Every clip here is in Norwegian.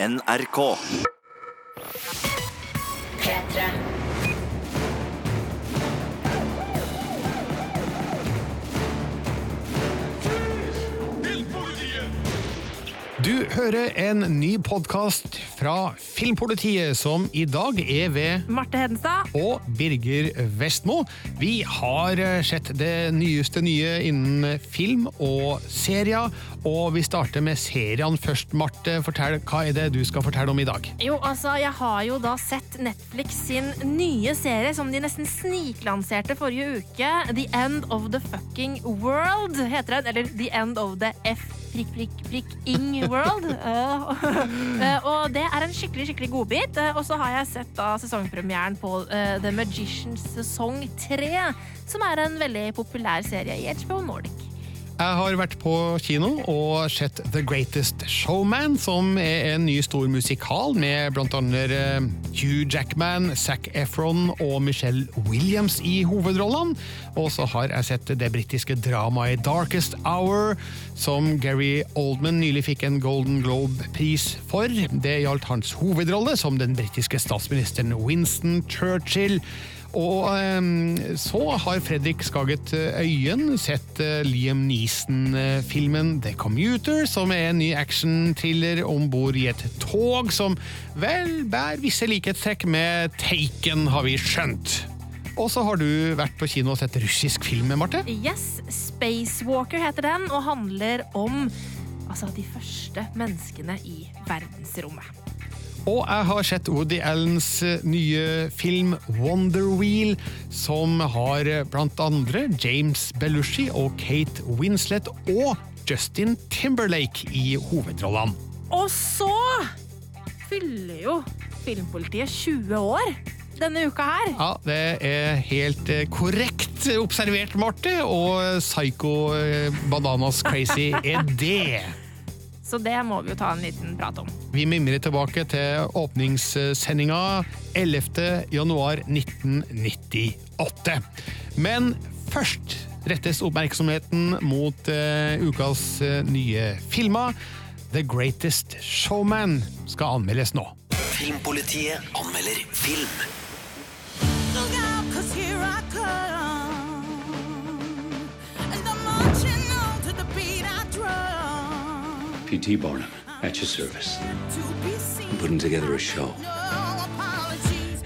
NRK. P3. Du hører en ny podkast fra Filmpolitiet, som i dag er ved Marte Hedenstad. og Birger Vestmo. Vi har eh, sett det nyeste nye innen film og serier, og vi starter med seriene først. Marte, fortell, hva er det du skal fortelle om i dag? Jo, altså, Jeg har jo da sett Netflix sin nye serie som de nesten sniklanserte forrige uke. The End of the Fucking World, heter den. Eller The End of the F prikk, prikk, prikk ing world. Eh, eh, og det er en skikkelig skikkelig godbit. Eh, Og så har jeg sett da sesongpremieren på The Magicians sesong 3, som er en veldig populær serie i HBO Nordic. Jeg har vært på kino og sett The Greatest Showman, som er en ny stor musikal med annet eh, Hugh Jackman, Zac Efron og Michelle Williams i hovedrollene. Og så har jeg sett det britiske dramaet Darkest Hour, som Gary Oldman nylig fikk en Golden Globe-pris for. Det gjaldt hans hovedrolle som den britiske statsministeren Winston Churchill. Og ehm, så har Fredrik Skaget Øyen sett eh, Liam Neeson-filmen The Commuter, som er en ny action-thriller om bord i et tog som vel bærer visse likhetstrekk med Taken, har vi skjønt. Og så har du vært på kino og sett russisk film, Marte? Yes, Spacewalker heter den, og handler om altså, de første menneskene i verdensrommet. Og jeg har sett Woody Allens eh, nye film Wonder Wheel, som har eh, blant andre James Belushi og Kate Winslet og Justin Timberlake i hovedrollene. Og så fyller jo Filmpolitiet 20 år denne uka her. Ja, det er helt eh, korrekt observert, Marte, og Psycho Bananas Crazy er det. Så det må vi jo ta en liten prat om. Vi mimrer tilbake til åpningssendinga 11. januar 1998. Men først rettes oppmerksomheten mot uh, ukas uh, nye filmer. The Greatest Showman skal anmeldes nå. Filmpolitiet anmelder film. Look out, 'cause here I come. And I'm P.T. Barnum, at your service. I'm putting together a show,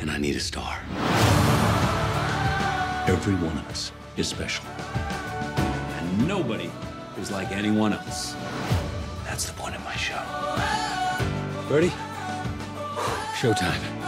and I need a star. Every one of us is special. And nobody is like anyone else. That's the point of my show. Ready? Showtime.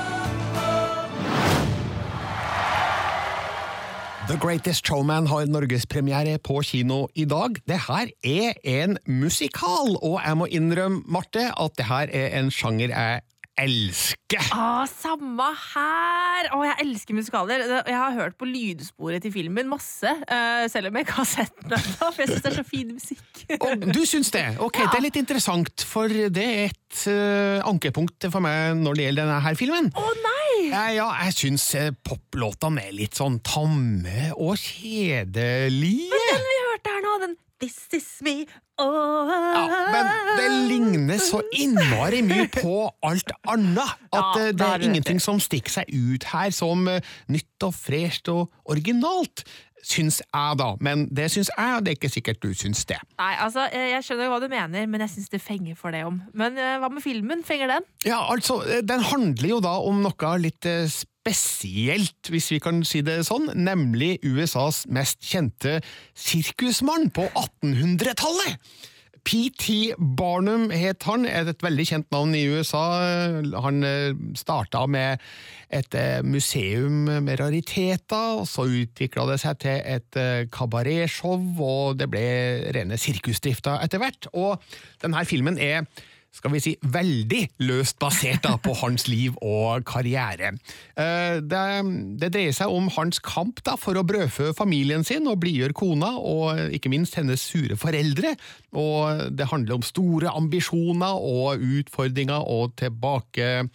The Greatest Showman har norgespremiere på kino i dag. Det her er en musikal, og jeg må innrømme, Marte, at det her er en sjanger jeg elsker. Ah, samme her! Å, jeg elsker musikaler. Jeg har hørt på lydsporet til filmen masse, eh, selv om jeg ikke har sett den ennå, for jeg syns det er så fin musikk. Og du syns det? Ok, Det er litt interessant, for det er et uh, ankepunkt for meg når det gjelder denne her filmen. Å nei! Ja, ja, jeg syns eh, poplåtene er litt sånn tamme og kjedelige. Men Den vi hørte her nå, den This is me, oh. Ja, men det ligner så innmari mye på alt annet at Ja, eh, det er ingenting som stikker seg ut her som eh, nytt og fresht og originalt. Syns jeg, da. Men det syns jeg, og det er ikke sikkert du syns det. Nei, altså, jeg skjønner skjønner hva du mener, men jeg syns det fenger for det om. Men eh, hva med filmen? Fenger den? Ja, altså, eh, Den handler jo da om noe litt eh, spesielt, hvis vi kan si det sånn, nemlig USAs mest kjente sirkusmann på 1800-tallet. P.T. Barnum het han, et veldig kjent navn i USA. Han starta med et eh, museum med rariteter, og så utvikla det seg til et eh, kabaretshow, og det ble rene sirkusdrifta etter hvert. Og denne filmen er skal vi si, veldig løst basert da, på hans liv og karriere. Eh, Det, det dreier seg om hans kamp da, for å brødfø familien sin og blidgjøre kona, og ikke minst hennes sure foreldre. Og det handler om store ambisjoner og utfordringer og tilbake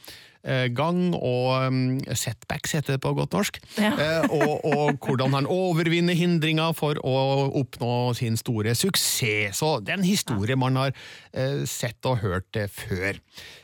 gang og mm, setbacks, heter det på godt norsk. Ja. Eh, og, og hvordan han overvinner hindringer for å oppnå sin store suksess. Så det er en historie man har eh, sett og hørt eh, før.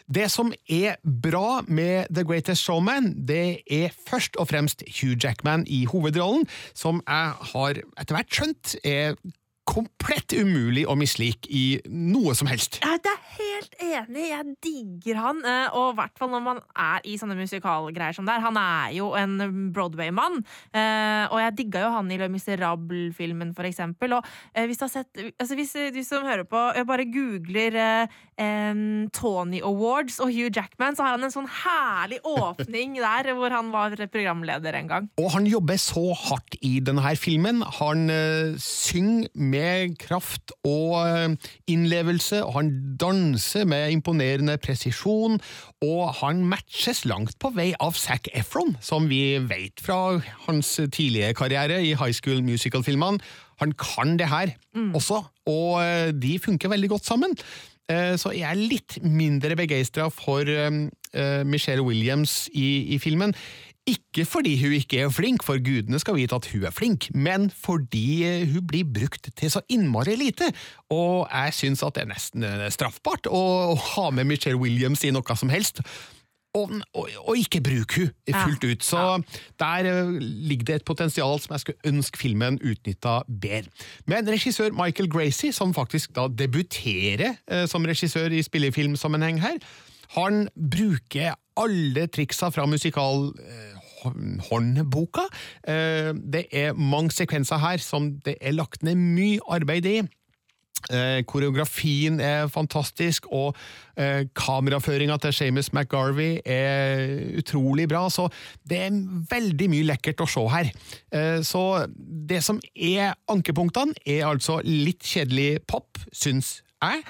Det som er bra med The Greatest Showman, det er først og fremst Hugh Jackman i hovedrollen, som jeg har etter hvert skjønt er komplett umulig å mislike i noe som helst. Jeg er helt enig. Jeg digger han. eh, Og i hvert fall når man er i sånne musikalgreier som det er. Han er jo en Broadway-mann. eh, Og jeg digga jo han i Le Miserable-filmen, for eksempel. Og eh, hvis du har sett altså Hvis du som hører på, bare googler eh, Tony Awards og Hugh Jackman, så har han en sånn herlig åpning der hvor han var programleder en gang. Og han jobber så hardt i denne her filmen. Han uh, synger med kraft og eh, innlevelse, han danser med imponerende presisjon, og han matches langt på vei av Zac Efron, som vi vet fra hans tidlige karriere i High School Musical-filmene. Han kan det her også, og eh, de funker veldig godt sammen. Eh, Så jeg er litt mindre begeistra for eh, eh, Michelle Williams i, i filmen. Ikke fordi hun ikke er flink, for gudene skal vite at hun er flink, men fordi eh, hun blir brukt til så innmari lite. Og jeg syns at det er nesten straffbart å ha med Michelle Williams i noe som helst. Og, og, og ikke bruke hun fullt ut. Så der eh, ligger det et potensial som jeg skulle ønske filmen utnytta bedre. Men regissør Michael Gracie, som faktisk da debuterer eh, som regissør i spillefilmsammenheng her, han bruker alle triksa fra musikal eh, håndboka. Eh, det er mange sekvenser her som det er lagt ned mye arbeid i. Eh, koreografien er fantastisk, og eh, kameraføringa til Seamus McGarvey er utrolig bra. Så det er veldig mye lekkert å se her. Eh, så det som er ankepunktene, er altså litt kjedelig pop, syns jeg,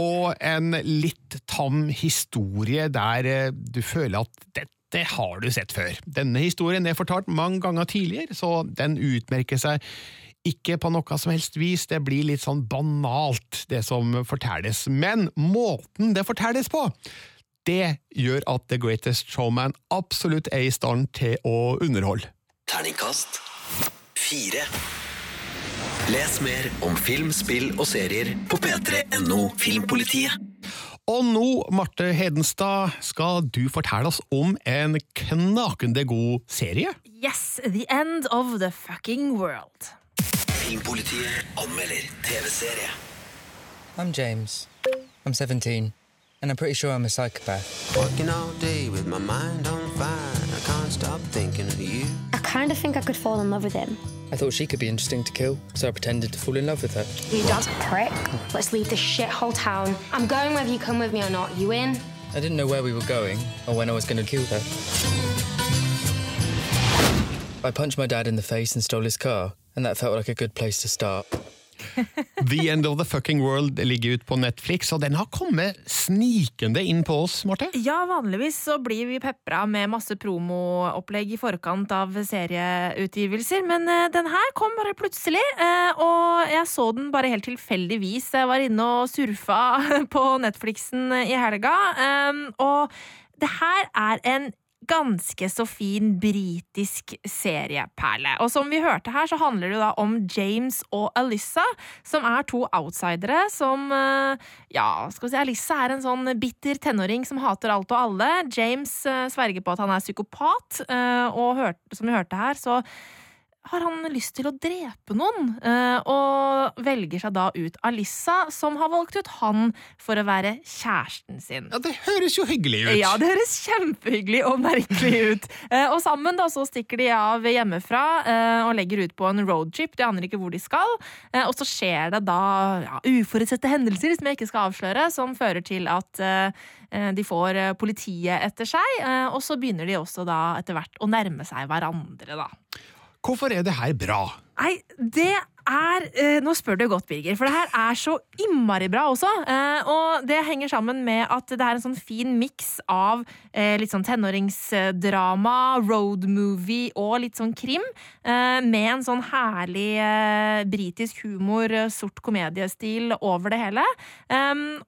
og en litt tam historie der eh, du føler at dette har du sett før. Denne historien er fortalt mange ganger tidligere, så den utmerker seg ikke på noe som helst vis, det blir litt sånn banalt, det som fortelles. Men måten det fortelles på, det gjør at The Greatest Showman absolutt er i stand til å underholde. Terningkast fire. Les mer om film, spill og serier på p3.no Filmpolitiet. Og nå, Marte Hedenstad, skal du fortelle oss om en knakende god serie. Yes, The End of the Fucking World. Filmpolitiet er anmelder TV-serie. I'm James. I'm 17, and I'm pretty sure I'm a psychopath. Working all day with my mind on fire. I can't stop thinking of you. I kind of think I could fall in love with him. I thought she could be interesting to kill, so I pretended to fall in love with her. You dad's a prick. Let's leave this shithole town. I'm going whether you come with me or not. You in? I didn't know where we were going or when I was going to kill her. I punched my dad in the face and stole his car, and that felt like a good place to start. The End of the Fucking World ligger ut på Netflix, og den har kommet snikende inn på oss, Marte. Ja, vanligvis så blir vi pepra med masse promoopplegg i forkant av serieutgivelser, men eh, den her kom bare plutselig, eh, og jeg så den bare helt tilfeldigvis. Jeg var inne og surfa på Netflixen i helga, eh, og det her er en ganske så fin britisk serieperle. Og som vi hørte her, så handler det da om James og Alyssa, som er to outsidere som eh, Ja, skal vi si Alyssa er en sånn bitter tenåring som hater alt og alle. James eh, sverger på at han er psykopat, eh, og som vi hørte her, så har han lyst til å drepe noen, eh, og velger seg da ut Alissa, som har valgt ut han for å være kjæresten sin. Ja, Det høres jo hyggelig ut! Ja, det høres kjempehyggelig og merkelig ut. Eh, og sammen da så stikker de av hjemmefra eh, og legger ut på en roadtrip. De aner ikke hvor de skal. Og så skjer det da ja, uforutsette hendelser som jeg ikke skal avsløre, som fører til at de får politiet etter seg. Og så begynner de også da etter hvert å nærme seg hverandre, da. Hvorfor er det her bra? Nei, det er eh, Nå spør du godt, Birger, for det her er så innmari bra også. Eh, og det henger sammen med at det er en sånn fin miks av eh, litt sånn tenåringsdrama, road movie og litt sånn krim. med en sånn herlig britisk humor, sort komediestil over det hele.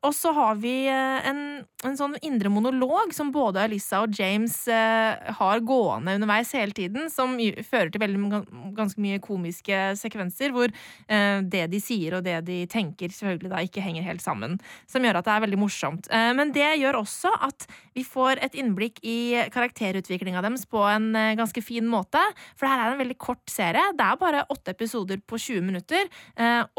Og så har vi en, en sånn indre monolog som både Alyssa og James har gående underveis hele tiden, som fører til veldig ganske mye komiske sekvenser, hvor eh, det de sier og det de tenker, selvfølgelig da ikke henger helt sammen. Som gjør at det er veldig morsomt. Eh, men det gjør også at vi får et innblikk i karakterutviklinga deres på en eh, ganske fin måte. For det her er en veldig kort serie. Det er bare åtte episoder på 20 minutter.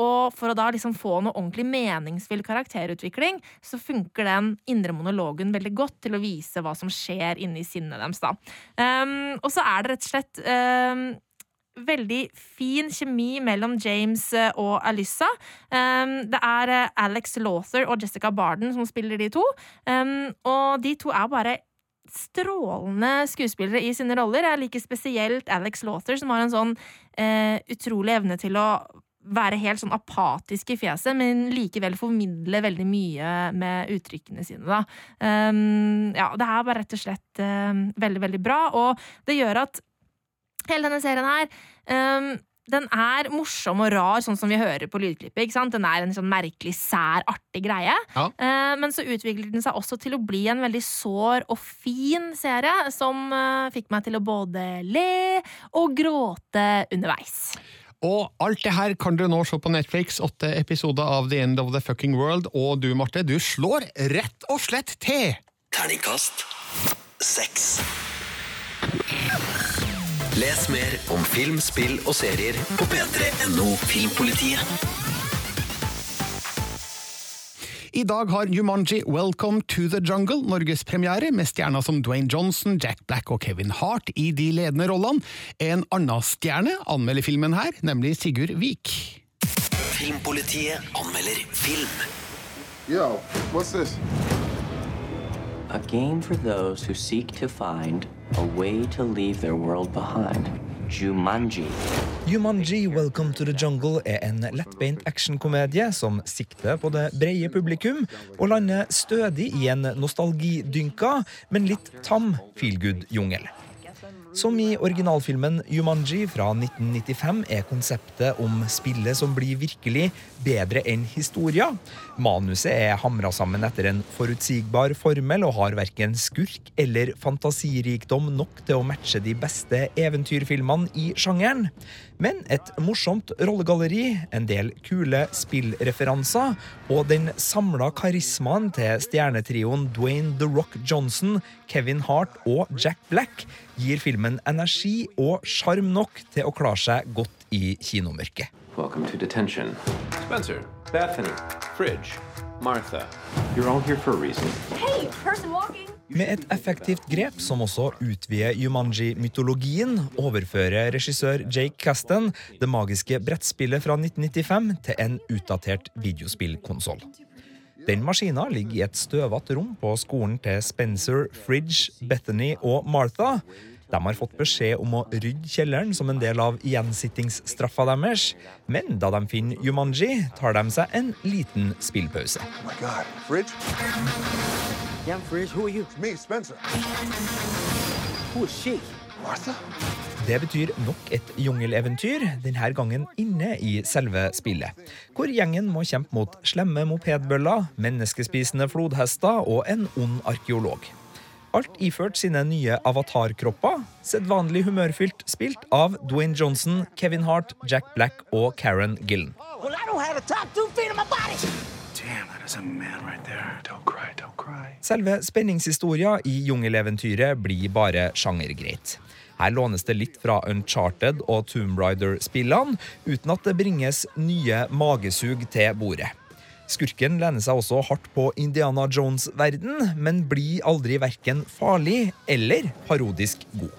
og for å da liksom få noe ordentlig meningsfull karakterutvikling, så funker den indre monologen veldig godt til å vise hva som skjer inni sinnet deres. da. Um, og så er det rett og slett um, veldig fin kjemi mellom James eh, og Alyssa. Um, det er eh, Alex Lawther og Jessica Barden som spiller de to. Um, og de to er bare strålende skuespillere i sine roller. Jeg liker spesielt Alex Lawther, som har en sånn eh, utrolig evne til å være helt sånn apatisk i fjeset, men likevel formidle veldig mye med uttrykkene sine, da. Um, ja, det er bare rett og slett uh, veldig, veldig bra, og det gjør at hele denne serien her um, den er morsom og rar, sånn som vi hører på lydklippet. ikke sant? Den er en sånn merkelig, sær, artig greie. Ja. Uh, men så utvikler den seg også til å bli en veldig sår og fin serie, som uh, fikk meg til å både le og gråte underveis. Og alt det her kan du nå se på Netflix, åtte episoder av The End of the Fucking World, og du, Marte, du slår rett og slett til! Terningkast seks. Les mer om film, spill og serier på p3.no Filmpolitiet. I dag har Jumanji Welcome to the Jungle norgespremiere, med stjerner som Dwayne Johnson, Jack Black og Kevin Hart i de ledende rollene. En annen stjerne anmelder filmen her, nemlig Sigurd Vik. Filmpolitiet anmelder film. Yo, what's this? A game for those who seek to find a way to leave their world behind. Jumanji. Jumanji Welcome to the Jungle er en lettbeint actionkomedie som sikter på det brede publikum og lander stødig i en nostalgidynka, men litt tam feelgood-jungel. Som i originalfilmen Jumanji fra 1995 er konseptet om spillet som blir virkelig, bedre enn historia. Manuset er hamra sammen etter en forutsigbar formel og har verken skurk eller fantasirikdom nok til å matche de beste eventyrfilmene i sjangeren. Men et morsomt rollegalleri, en del kule spillreferanser og den samla karismaen til stjernetrioen Dwayne The Rock Johnson, Kevin Hart og Jack Black gir filmen energi og sjarm nok til å klare seg godt i kinomørket. Welcome to detention. Spencer, Bethany, Fridge, Martha. You're all here for a reason. Hey, person walking. Med et effektivt grep som også utvider Jumanji-mytologien, overfører regissør Jake Kasten det magiske brettspillet fra 1995 til en utdatert videospillkonsoll. Den maskina ligger i et støvete rom på skolen til Spencer, Fridge, Bethany og Martha. De har fått beskjed om å rydde kjelleren som en del av gjensittingsstraffa deres. Men da de finner Jumanji, tar de seg en liten spillpause. Oh god. Fridge? Yeah, Fridge, who are you? It's me, Spencer. Who is she? Martha? Det betyr nok et jungeleventyr, denne gangen inne i selve spillet. Hvor gjengen må kjempe mot slemme mopedbøller, menneskespisende flodhester og en ond arkeolog. Alt iført sine nye avatarkropper, sedvanlig humørfylt spilt av Dwayne Johnson, Kevin Hart, Jack Black og Karen Gillen. Selve spenningshistoria i jungeleventyret blir bare sjangergreit. Her lånes det litt fra Uncharted og Tomb Raider-spillene, uten at det bringes nye magesug til bordet. Skurken lener seg også hardt på Indiana Jones-verden, men blir aldri verken farlig eller parodisk god.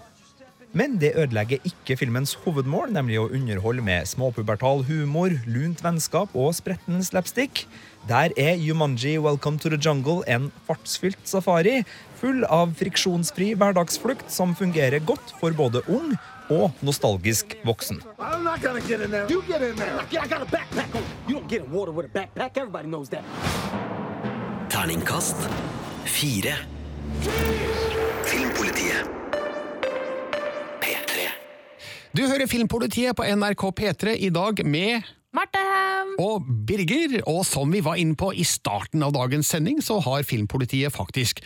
Men det ødelegger ikke filmens hovedmål, nemlig å underholde med småpubertal humor, lunt vennskap og spretten slapstick. Der er Jumanji Welcome to the Jungle en fartsfylt safari, full av friksjonsfri hverdagsflukt som fungerer godt for både ung og nostalgisk voksen. Terningkast fire. Filmpolitiet. P3. Du hører Filmpolitiet på NRK P3 i dag med Marte! Og Birger, og som vi var inne på i starten av dagens sending, så har Filmpolitiet faktisk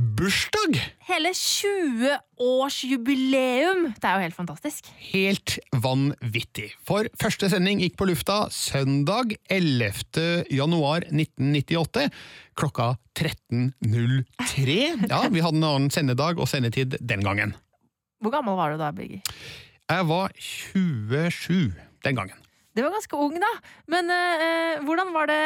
bursdag! Hele 20-årsjubileum! Det er jo helt fantastisk. Helt vanvittig. For første sending gikk på lufta søndag 11. januar 1998 klokka 13.03. Ja, vi hadde en annen sendedag og sendetid den gangen. Hvor gammel var du da, Birger? Jeg var 27 den gangen. Du var ganske ung, da. Men eh, hvordan var det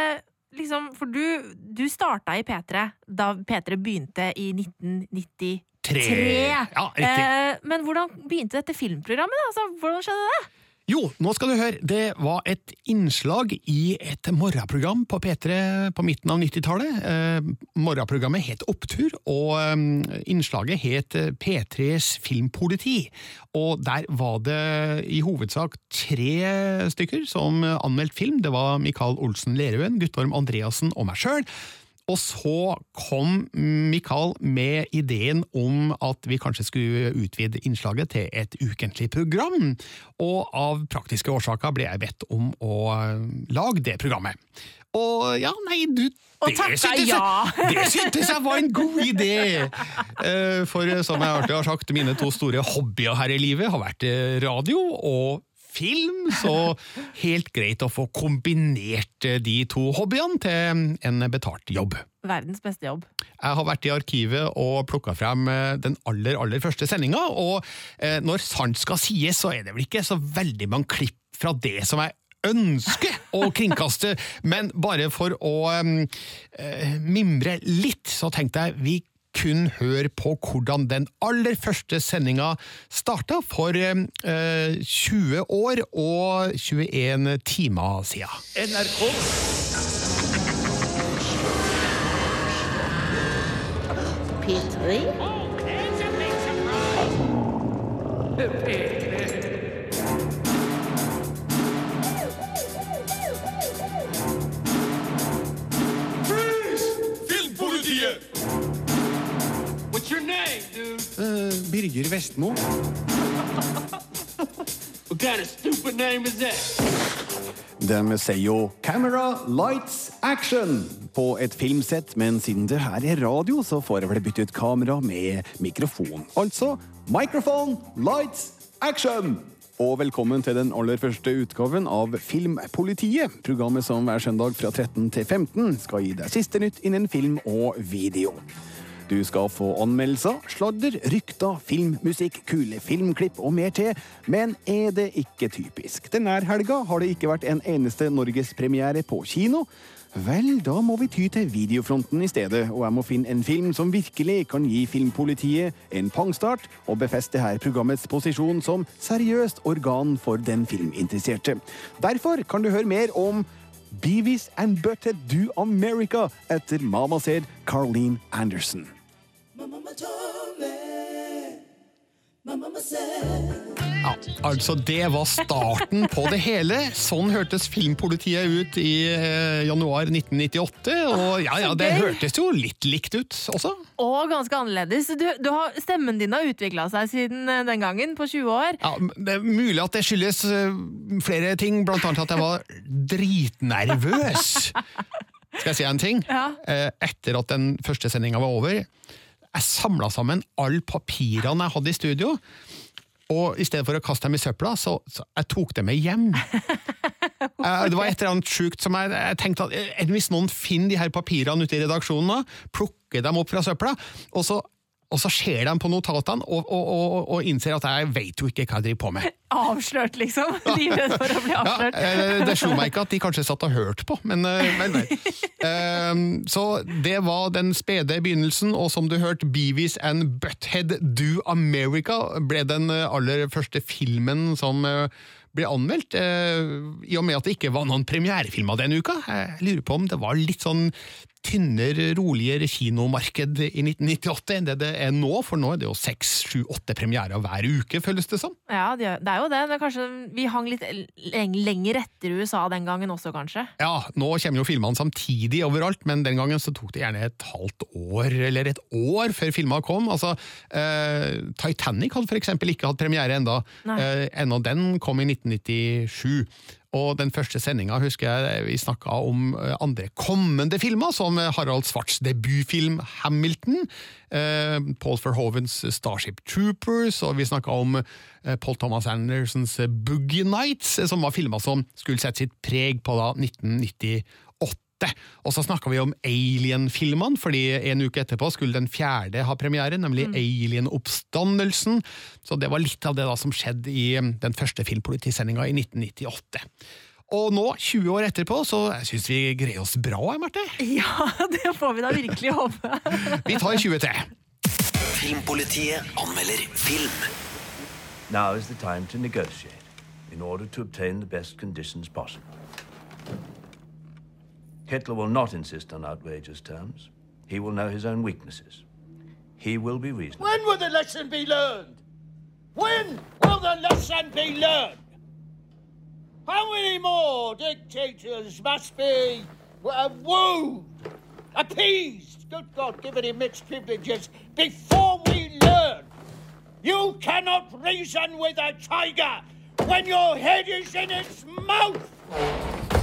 liksom For du, du starta i P3 da P3 begynte i 1993. Tre. Ja, riktig. Eh, men hvordan begynte dette filmprogrammet? da? Altså, hvordan skjedde det? Jo, nå skal du høre. Det var et innslag i et morgenprogram på P3 på midten av 90-tallet. Eh, morgenprogrammet het Opptur, og eh, innslaget het eh, P3s Filmpoliti. Og der var det i hovedsak tre stykker som anmeldte film. Det var Mikael Olsen Lerøen, Guttorm Andreassen og meg sjøl. Og så kom Mikael med ideen om at vi kanskje skulle utvide innslaget til et ukentlig program, og av praktiske årsaker ble jeg bedt om å lage det programmet. Og ja, nei, du Og takka ja. Det syntes jeg var en god idé! Eh, For som jeg alltid har sagt, mine to store hobbyer her i livet har vært eh, radio og film, så helt greit å få kombinert eh, de to hobbyene til en betalt jobb. Verdens beste jobb. Jeg har vært i arkivet og plukka frem eh, den aller aller første sendinga, og eh, når sant skal sies, så er det vel ikke så veldig mange klipp fra det som jeg ønsker å kringkaste, men bare for å um, uh, mimre litt, så tenkte jeg vi kun hør på hvordan den aller første sendinga starta for eh, 20 år og 21 timer sia. NRK. P3. Oh, P3. Uh, Birger Vestmo. De sier jo 'camera, lights, action' på et filmsett, men siden det her er radio, så får jeg vel bytte ut kamera med mikrofon. Altså 'microphone, lights, action'. Og velkommen til den aller første utgaven av Filmpolitiet. Programmet som hver søndag fra 13 til 15 skal gi deg siste nytt innen film og video. Du skal få anmeldelser, sladder, rykter, filmmusikk, kule filmklipp og mer til. Men er det ikke typisk? Denne helga har det ikke vært en eneste norgespremiere på kino. Vel, da må vi ty til videofronten i stedet, og jeg må finne en film som virkelig kan gi Filmpolitiet en pangstart og befeste her programmets posisjon som seriøst organ for den filminteresserte. Derfor kan du høre mer om Beavis and Butthead Do America etter Mama Said Carleen Anderson. Ja, altså Det var starten på det hele. Sånn hørtes Filmpolitiet ut i eh, januar 1998. Og ja, ja, det hørtes jo litt likt ut også. Og ganske annerledes. Du, du har, stemmen din har utvikla seg siden eh, den gangen, på 20 år. Ja, Det er mulig at det skyldes eh, flere ting, blant annet at jeg var dritnervøs. Skal jeg si en ting? Ja. Eh, Etter at den første sendinga var over, jeg samla sammen alle papirene jeg hadde i studio. Og i stedet for å kaste dem i søpla, så, så jeg tok dem med hjem. Eh, Det var et eller annet sjukt som jeg, jeg tenkte at eh, Hvis noen finner de her papirene ute i redaksjonen, nå, plukker dem opp fra søpla, og så og så ser de på notatene og, og, og, og innser at jeg vet jo ikke hva jeg driver på med. Avslørt, liksom. Livredd for å bli avslørt. Ja, det slo meg ikke at de kanskje satt og hørte på, men eh, vel. Eh, Så det var den spede begynnelsen, og som du hørte, Beavis and Butthead Do America ble den eh, aller første filmen som eh, ble anmeldt, eh, i og med at det ikke var noen premierefilmer denne uka. Jeg lurer på om det var litt sånn tynnere, roligere kinomarked i 1998 enn det det er nå, for nå er det jo seks, sju, åtte premierer hver uke, føles det som. Ja, det er jo det. det er kanskje, vi hang litt lenger etter USA den gangen også, kanskje. Ja, nå kommer jo filmene samtidig overalt, men den gangen så tok det gjerne et halvt år, eller et år før filmene kom. Altså, eh, Titanic hadde for eksempel ikke hatt premiere enda. Eh, ennå den kom i 1997. Og den første sendinga husker jeg vi snakka om eh, andre kommende filmer, som Harald Svarts debutfilm Hamilton, eh, Paul Verhovens Starship Troopers, og vi snakka om eh, Paul Thomas Andersons Boogie Nights, eh, som var filmer som skulle sette sitt preg på da 1998. Og så snakka vi om Alien-filmene, fordi en uke etterpå skulle den fjerde ha premiere, nemlig Alien-oppstandelsen. Så det var litt av det da som skjedde i eh, den første filmpolitisendinga i 1998. Og nå, 20 år etterpå, så syns vi greier oss bra, jeg, Marte. Ja, det får vi da virkelig håpe. Vi tar 23. Filmpolitiet anmelder film. Now is the time to negotiate in order to obtain the best conditions possible. Hitler will not insist on outrageous terms. He will know his own weaknesses. He will be reasonable. When will the lesson be learned? When will the lesson be learned? How many more dictators must be uh, wooed, appeased, good God, given him mixed privileges before we learn? You cannot reason with a tiger when your head is in its mouth.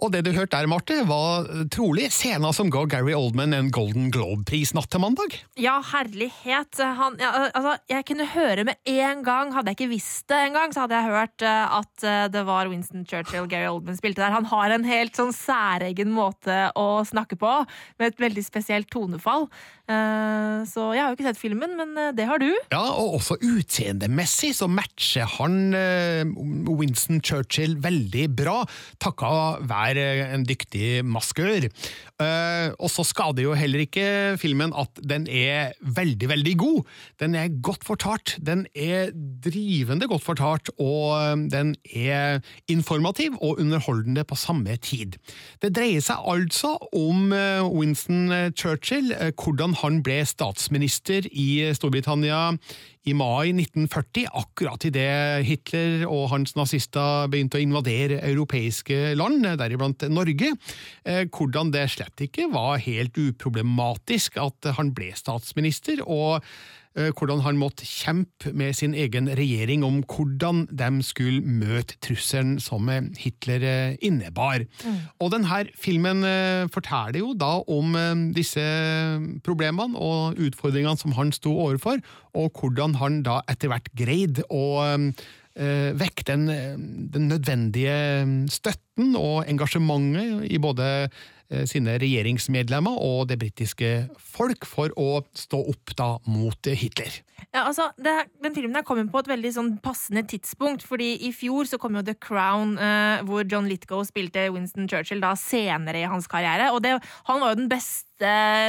Og det du hørte der, Marte, var trolig scenen som ga Gary Oldman en Golden Globe-pris natt til mandag. Ja, herlighet. Han, ja, altså, jeg kunne høre med en gang, hadde jeg ikke visst det engang, så hadde jeg hørt eh, at eh, det var Winston Churchill Gary Oldman spilte der. Han har en helt sånn særegen måte å snakke på, med et veldig spesielt tonefall. Eh, Så jeg har jo ikke sett filmen, men det har du. Ja, og også utseendemessig så matcher han Winston Churchill veldig bra, takka være en dyktig maskør. Eh, og så skader jo heller ikke filmen at den er veldig, veldig god. Den er godt fortalt, den er drivende godt fortalt, og eh, den er informativ og underholdende på samme tid. Det dreier seg altså om eh, Winston Churchill, hvordan han ble statsminister i Storbritannia i mai 1940, akkurat idet Hitler og hans nazister begynte å invadere europeiske land, deriblant Norge. Hvordan det slett ikke var helt uproblematisk at han ble statsminister, og eh, hvordan han måtte kjempe med sin egen regjering om hvordan de skulle møte trusselen som eh, Hitler innebar. innebar. Og denne filmen eh, forteller jo da om eh, disse problemene og utfordringene som han sto overfor, og hvordan han da etter hvert greide å vekk den, eh, den nødvendige støtten og engasjementet i både eh, sine regjeringsmedlemmer og det britiske folk for å stå opp da mot eh, Hitler. Ja, altså, det, den filmen her kom på et veldig sånn passende tidspunkt, fordi i fjor så kom jo The Crown, eh, hvor John Lithgow spilte Winston Churchill da senere i hans karriere, og det, han var jo den beste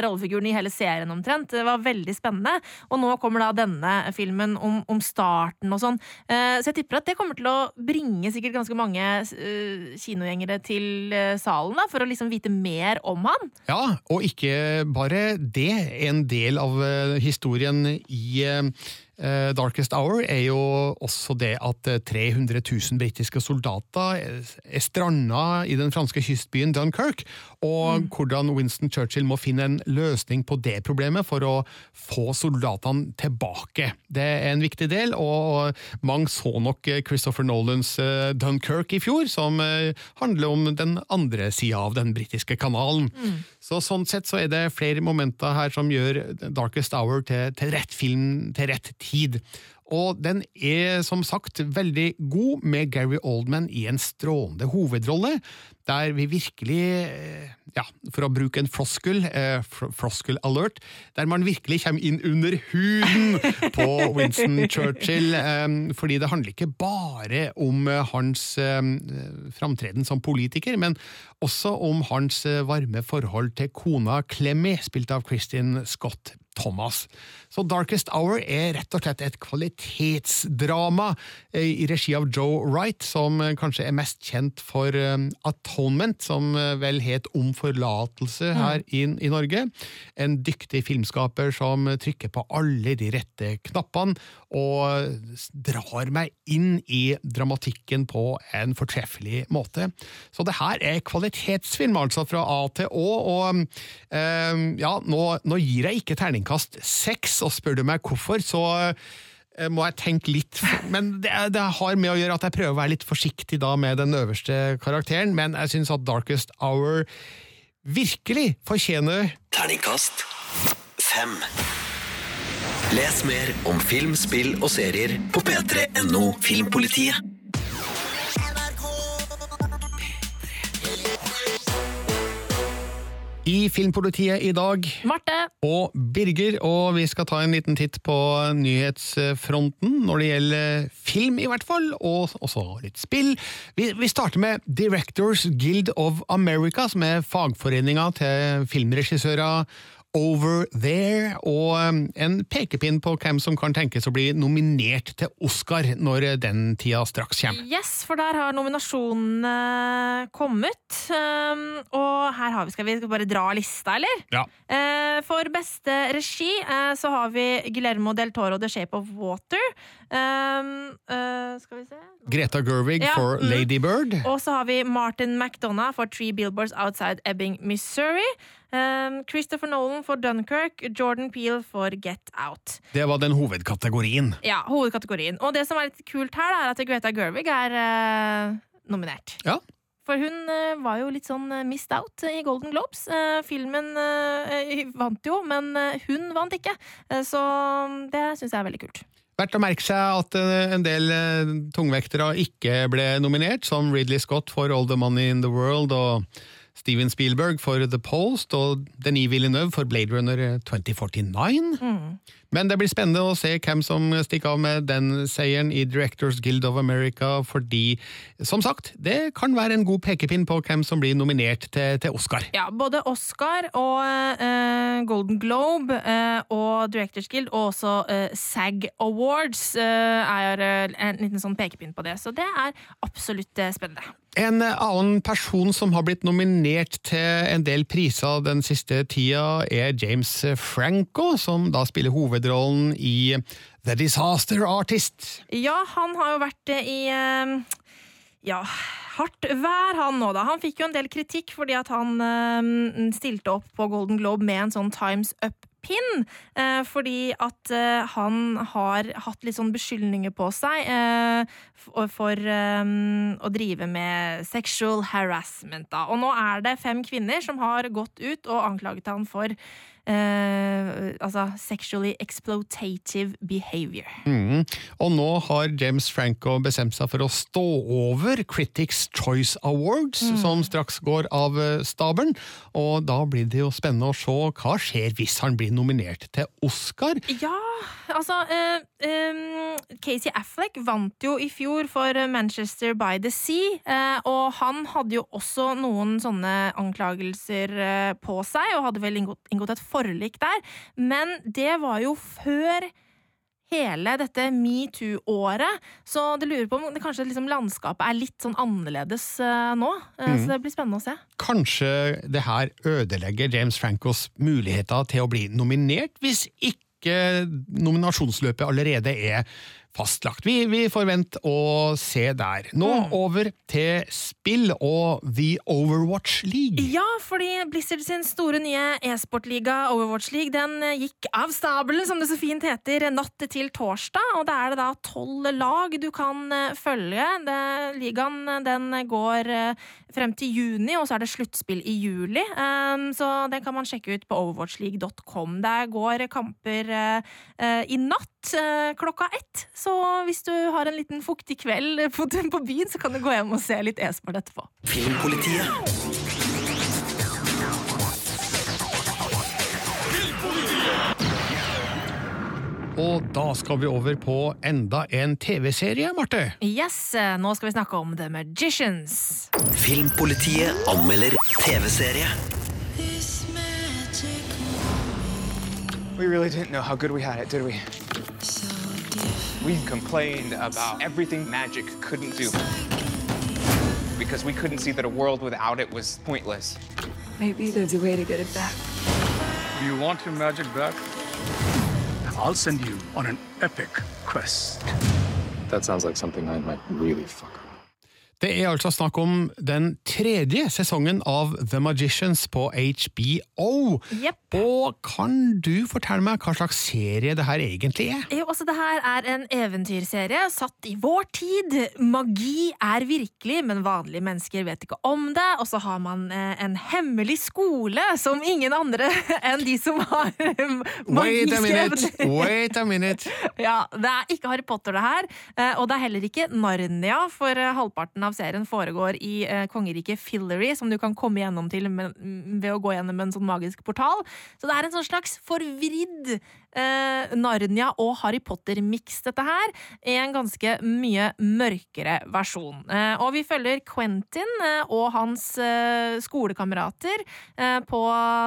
rollefiguren i hele serien omtrent. Det var veldig spennende, og nå kommer da denne filmen om, om starten og sånn. Eh, så jeg tipper at det kommer til å bringe sikkert ganske mange eh, kinogjengere til eh, salen da, for å liksom vite mer om han. Ja, og ikke bare det. En del av historien i Darkest Hour er jo også det at eh, 300 000 britiske soldater er- er stranda i den franske kystbyen Dunkerque, og hvordan Winston Churchill må finne en løsning på det problemet for å få soldatene tilbake. Det er en viktig del, og mange så nok Christopher Nolans eh, Dunkerque i fjor, som eh, handler om den andre sida av den britiske kanalen. Så Sånn sett så er det flere momenter her som gjør Darkest Hour til, til rett film til rett tid. Og den er som sagt veldig god, med Gary Oldman i en strålende hovedrolle, der vi virkelig, eh, ja, for å bruke en floskel, eh, floskel alert, der man virkelig kommer inn under huden på Winston Churchill, eh, fordi det handler ikke bare om eh, hans eh, framtreden som politiker, men også om hans eh, varme forhold til kona Clemmy, spilt av Kristin Scott Thomas. Så Darkest Hour er rett og slett et kvalitetsdrama eh, i regi av Joe Wright, som eh, kanskje er mest kjent for eh, Atonement, som vel het Om forlatelse her i, i Norge. En dyktig filmskaper som trykker på alle de rette knappene, og drar meg inn i dramatikken på en fortreffelig måte. Så det her er kvalitetsfilm, altså, fra A til Å, og eh, ja, nå, nå gir jeg ikke terningkast seks, og spør du meg hvorfor, så eh, må jeg tenke litt Men det, det har med å gjøre at jeg prøver å være litt forsiktig da med den øverste karakteren, men jeg syns at Darkest Hour virkelig fortjener Terningkast fem. Les mer om film, spill og serier på p3.no Filmpolitiet. I Filmpolitiet i dag Marte. og Birger, og vi skal ta en liten titt på nyhetsfronten når det gjelder film, i hvert fall, og også litt spill. Vi, vi starter med Directors Guild of America, som er fagforeninga til filmregissører over there, og um, en pekepinn på hvem som kan tenkes å bli nominert til Oscar når den tida straks kommer. Yes, for der har nominasjonene kommet. Um, og her har vi Skal vi bare dra lista, eller? Ja. Eh, for beste regi eh, så har vi Guillermo del Toro, The Shape of Water. Um, eh, skal vi se Greta Gerwig Ja, for mm. Lady Bird. Og så har vi Martin McDonagh for Three Billboards Outside Ebbing, Missouri. Um, Christopher Nolan for Dunkerque. Jordan Peel for Get Out. Det var den hovedkategorien. Ja, hovedkategorien. Og det som er litt kult her, er at Greta Gerwig er uh, nominert. Ja. For hun uh, var jo litt sånn eh, missed out i Golden Globes. Uh, filmen vant jo, men hun vant ikke. Så det syns jeg er veldig kult. Verdt å merke seg at en del tungvektere ikke ble nominert, som Ridley Scott for All the Money in the World og Steven Spielberg for The Post og Denis Villeneuve for Blade Runner 2049. Men det blir spennende å se hvem som stikker av med den seieren i Directors Guild of America, fordi, som sagt, det kan være en god pekepinn på hvem som blir nominert til, til Oscar. Ja, både Oscar og eh, Golden Globe eh, og Directors Guild og også eh, SAG Awards er en liten sånn pekepinn på det. Så det er absolutt spennende. En annen person som har blitt nominert til en del priser den siste tida, er James Franco, som da spiller hovedrollen i The Disaster Artist. Ja, han har jo vært eh, i eh, ja, hardt vær, han nå, da. Han fikk jo en del kritikk fordi at han eh, stilte opp på Golden Globe med en sånn Times Up-pin. Eh, fordi at eh, han har hatt litt sånn beskyldninger på seg for, å drive med sexual harassment. Da. Og nå er det fem kvinner som har gått ut og anklaget han for eh, altså sexually exploitative behavior. Mm. Og nå har James Franco bestemt seg for å stå over Critics Choice Awards, som straks går av eh, stabelen. Og da blir det jo spennende å se hva skjer hvis han blir nominert til Oscar. Ja, altså eh, em, Casey Affleck vant jo i fjor for Manchester by the Sea, eh, og han hadde jo også noen sånne anklagelser eh, på seg, og hadde vel inngått, inngått et forlik der, men det var jo før hele dette metoo-året, så det lurer på om det kanskje liksom landskapet er litt sånn annerledes uh, nå, Uh, mm. så det blir spennende å se. Kanskje det her ødelegger James Francos muligheter til å bli nominert, hvis ikke nominasjonsløpet allerede er fastlagt. Vi, vi får vente og se der. Nå over til spill og The Overwatch League. Ja, fordi Blizzard sin store nye e-sportliga Overwatch League den eh, gikk av stabelen, som det så fint heter, natt til torsdag. Og da er det da tolv lag du kan eh, følge. Det, ligaen eh, den går eh, frem til juni, og så er det sluttspill i juli. Um, så det kan man sjekke ut på overwatchleague.com. Der går kamper eh, eh, i natt eh, klokka ett. Så hvis du har en liten fuktig kveld på, på byen, så kan du gå hjem og se litt e-sport etterpå. Filmpolitiet. Og da skal vi over på enda en TV-serie, Marte. Yes, eh, nå skal vi snakke om The Magicians. Filmpolitiet anmelder TV-serie. We really didn't know how good we had it, did we? We complained about everything magic couldn't do. Because we couldn't see that a world without it was pointless. Maybe there's a way to get it back. Do you want your magic back? I'll send you on an epic quest. That sounds like something I might really fuck up. Det er altså snakk om den tredje sesongen av The Magicians på HBO. Og kan du fortelle meg hva slags serie det her egentlig er? Jo, altså det her er en eventyrserie satt i vår tid. Magi er virkelig, men vanlige mennesker vet ikke om det. Og så har man eh, en hemmelig skole som ingen andre enn de som har Wait a magiske minute! evner. Wait a minute! Ja, Det er ikke Harry Potter, det her. eh, Og det er heller ikke Narnia, for eh, halvparten av serien foregår i eh, kongeriket Fillory, som du kan komme gjennom til med, ved å gå gjennom en sånn magisk portal. Så det er en sånn slags forvridd eh, Narnia og Harry Potter-miks, dette her, i en ganske mye mørkere versjon. Eh, og vi følger Quentin eh, og hans eh, skolekamerater eh, på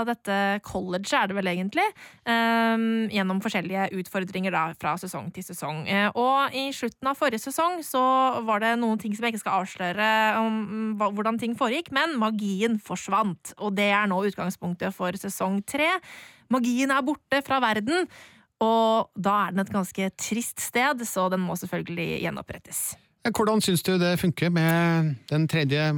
dette colleget, er det vel egentlig, eh, gjennom forskjellige utfordringer da, fra sesong til sesong. Og i slutten av forrige sesong så var det noen ting som jeg ikke skal avsløre om mm, hvordan ting foregikk, men magien forsvant. Og det er nå utgangspunktet for sesong tre. Magien er borte fra verden, og da er den et ganske trist sted, så den må selvfølgelig gjenopprettes. Hvordan syns du det funker med den tredje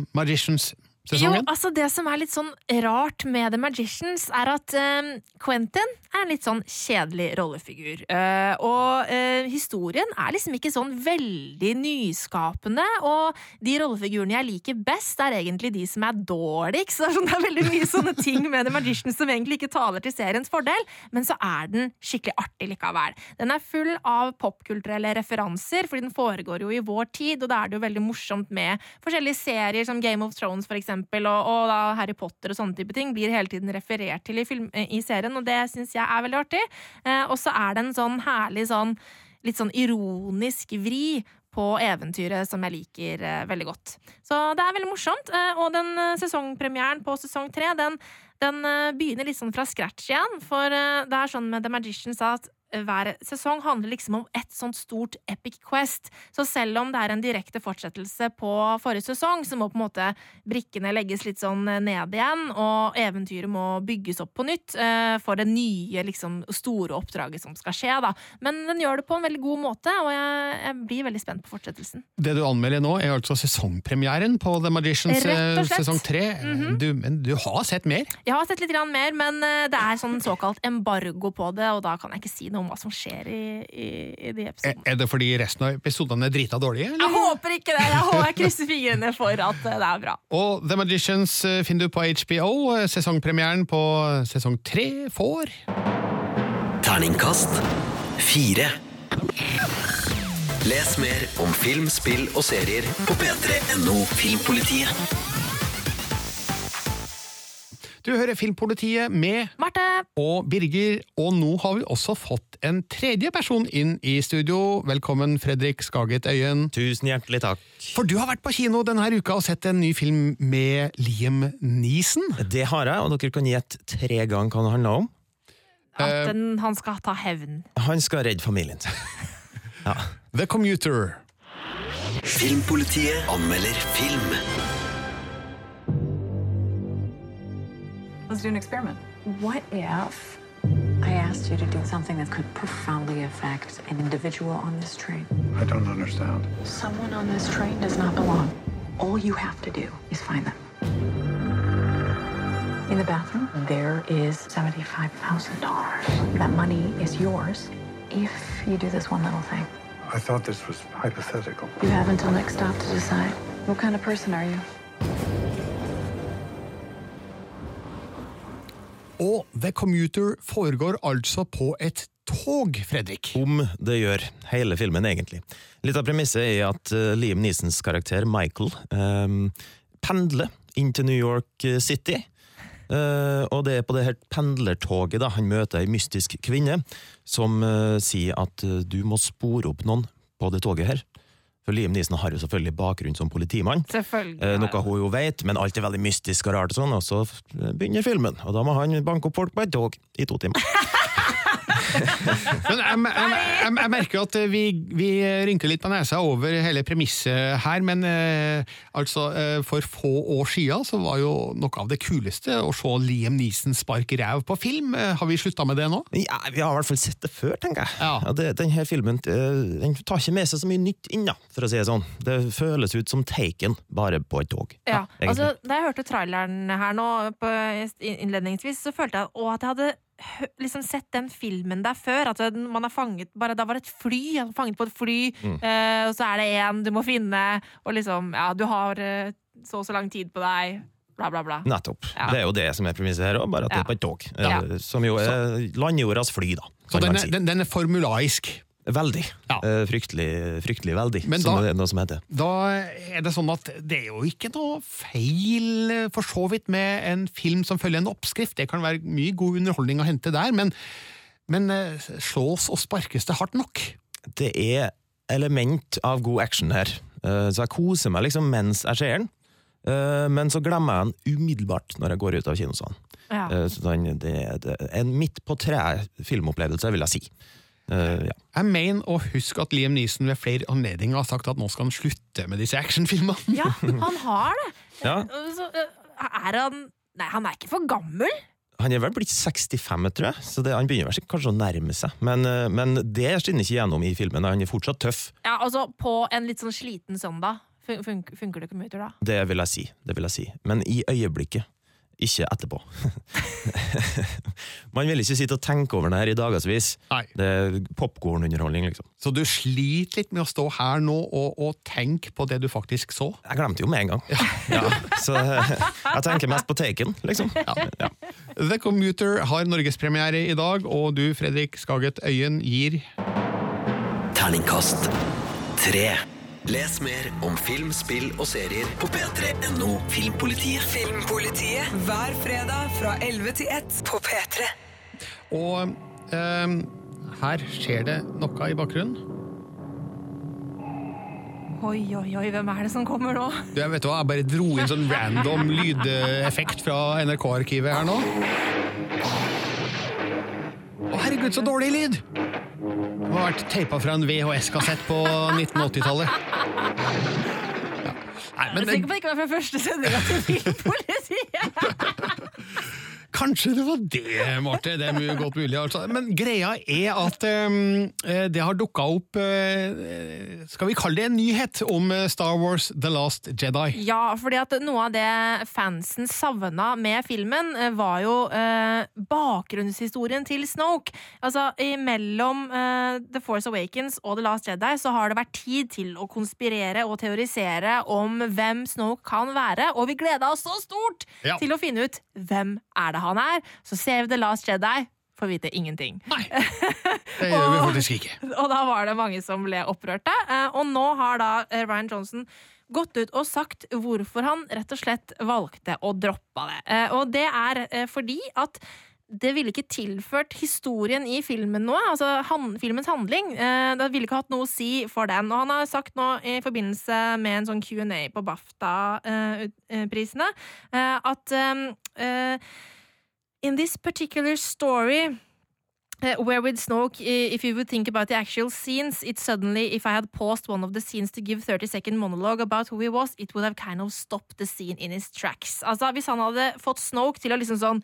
Jo, altså Det som er litt sånn rart med The Magicians, er at uh, Quentin er en litt sånn kjedelig rollefigur. Uh, og uh, historien er liksom ikke sånn veldig nyskapende, og de rollefigurene jeg liker best, er egentlig de som er dårligst. Er, sånn, det er veldig mye sånne ting med The Magicians som egentlig ikke taler til seriens fordel, men så er den skikkelig artig likevel. Den er full av popkulturelle referanser, fordi den foregår jo i vår tid, og da er det jo veldig morsomt med forskjellige serier som Game of Thrones for eksempel, og, og da Harry Potter og sånne type ting blir hele tiden referert til i, film, i serien, og det syns jeg er veldig artig. Eh, og så er det en sånn herlig sånn litt sånn ironisk vri på eventyret som jeg liker eh, veldig godt. Så det er veldig morsomt, eh, og den eh, sesongpremieren på sesong tre, den, den eh, begynner litt sånn fra scratch igjen, for eh, det er sånn med The Magicians at hver sesong handler liksom om ett sånt stort epic quest. Så selv om det er en direkte fortsettelse på forrige sesong, så må på en måte brikkene legges litt sånn ned igjen, og eventyret må bygges opp på nytt eh, for det nye, liksom store oppdraget som skal skje, da. Men den gjør det på en veldig god måte, og jeg, jeg blir veldig spent på fortsettelsen. Det du anmelder nå, er altså sesongpremieren på The Magicians eh, sesong tre. Mhm. du, men du har sett mer? Jeg har sett litt grann mer, men eh, det er sånn såkalt embargo på det, og da kan jeg ikke si noe om hva som skjer i, i, i de Er, episodene. er det fordi resten av episodene er drita dårlige? eller? Jeg håper ikke det! Jeg, håper, jeg krysser fingrene for at eh, det er bra. Og The Magicians eh, finner du på HBO. Eh, Sesongpremieren på sesong tre får Terningkast fire. Les mer om film, spill og serier på p3.no Filmpolitiet. Du hører Filmpolitiet med Marte! og Birger, og nå har vi også fått en tredje person inn i studio. Velkommen, Fredrik Skaget Øyen. Tusen hjertelig takk. For du har vært på kino denne uka og sett en ny film med Liam Neeson. Det har jeg, og dere kan gjette tre ganger hva det handler om. At den, han skal ta hevn. Han skal redde familien sin. Ja. The Commuter. Filmpolitiet anmelder film. Let's do an experiment. What if I asked you to do something that could profoundly affect an individual on this train? I don't understand. Someone on this train does not belong. All you have to do is find them. In the bathroom, there is $75,000. That money is yours if you do this one little thing. I thought this was hypothetical. You have until next stop to decide. What kind of person are you? Og The Commuter foregår altså på et tog, Fredrik. Om det gjør hele filmen, egentlig. Litt av premisset er at eh, Liam Neesons karakter Michael eh, pendler inn til New York City. Eh, og det er på det her pendlertoget da, han møter ei mystisk kvinne som eh, sier at eh, du må spore opp noen på det toget her. For Liam Neeson har jo selvfølgelig bakgrunn som politimann. Selvfølgelig. Eh, noe hun jo vet, men alt er veldig mystisk og rart, og sånn, og så begynner filmen. Og da må han banke opp folk på et tog i to timer. Men jeg, jeg, jeg, jeg merker at vi, vi rynker litt på nesa over hele premisset her, men eh, altså, eh, for få år siden så var jo noe av det kuleste å se Liam Neeson sparke ræv på film. Eh, har vi slutta med det nå? Ja, Vi har i hvert fall sett det før, tenker jeg. Ja. det, denne filmen eh, den tar ikke med seg så mye nytt inn, da, for å si det sånn. Det føles ut som Taken, bare på et tog. Ja, ja altså Da jeg hørte traileren her nå på innledningsvis, så følte jeg å, at jeg hadde liksom sett den filmen der før. At man er fanget bare, Da var det et fly, han er fanget på et fly, Mm. eh, og så er det en du må finne, og liksom Ja, du har eh, så og så lang tid på deg, bla, bla, bla. Nettopp. Ja. Det er jo det som er premisset her òg, bare at det er på et tog. Ja. Som jo er landjordas fly, da. Så den er, si. den, den er formulaisk. Veldig. Eh, Fryktelig, fryktelig veldig, Men som da- det er noe som heter. Da er det sånn at det er jo ikke noe feil eh, for så vidt med en film som følger en oppskrift. Det kan være mye god underholdning å hente der, men, men eh, slås og sparkes det hardt nok? Det er element av god action her, Eh, så jeg koser meg liksom mens jeg ser den. Eh, Men så glemmer jeg den umiddelbart når jeg går ut av kinosalen. Ja. Så den, det, det en midt på treet filmopplevelse, vil jeg si. Eh, ja. Jeg mener å huske at Liam Neeson ved flere anledninger har sagt at nå skal han slutte med disse actionfilmene. Ja, han har det! Ja. Så, eh, er han Nei, han er ikke for gammel. Han er vel blitt 65, tror jeg, så det, han begynner vel kanskje å nærme seg. Men, eh, men det skinner ikke gjennom i filmen. Han er fortsatt tøff, Ja, altså På en litt sånn sliten søndag funker det funker det til da? det vil jeg si. Det vil jeg si. Men i øyeblikket, ikke etterpå. Man vil ikke sitte og tenke over det her i dagevis. Det er popkornunderholdning, liksom. Så du sliter litt med å stå her nå og, og tenke på det du faktisk så? Jeg glemte jo med en gang. Ja, så eh, jeg tenker mest på Taken, liksom. Ja. The Commuter har norgespremiere i dag, og du, Fredrik Skaget Øyen, gir Terningkast tre. Les mer om film, spill og serier på p3.no Filmpolitiet. Filmpolitiet hver fredag fra 11 til 1 på P3. Og eh, her skjer det noe i bakgrunnen. Oi, oi, oi, hvem er det som kommer nå? Du, jeg vet hva, jeg bare dro inn sånn random lydeffekt fra NRK-arkivet her nå. Å, herregud, så dårlig lyd! Det må ha vært teipa fra en VHS-kassett på 1980-tallet. Ja. Nei, Jeg men er sikker på at det ikke var fra første sendinga til Filmpolitiet. Kanskje det var det, Marte. Det er mye godt mulig. Altså. Men greia er at um, eh, det har dukka opp uh, Skal vi kalle det en nyhet om Star Wars The Last Jedi? Ja, fordi at noe av det fansen savna med filmen, var jo uh, bakgrunnshistorien til Snoke. Altså, Mellom uh, The Force Awakens og The Last Jedi så har det vært tid til å konspirere og teorisere om hvem Snoke kan være, og vi gleda oss så stort Ja. til å finne ut hvem er det han er. Så ser vi The Last Jedi, får vite ingenting. Nei, Det gjør vi faktisk ikke. Og da var det mange som ble opprørte. eh, Og nå har da eh, Ryan Johnson gått ut og sagt hvorfor han rett og slett valgte å droppe det. Eh, Og det er fordi at det ville ikke tilført historien i filmen noe. Altså han, filmens handling. Eh, det ville ikke hatt noe å si for den. Og han har sagt nå i forbindelse med en sånn Q&A på BAFTA-prisene eh, at eh, eh, In this particular story Uh, where with Snoke, if you would think about the actual scenes, it suddenly, if I had paused one of the scenes to give 30 second monologue about who he was, it would have kind of stopped the scene in his tracks. Altså, hvis han hadde fått Snoke til å liksom sånn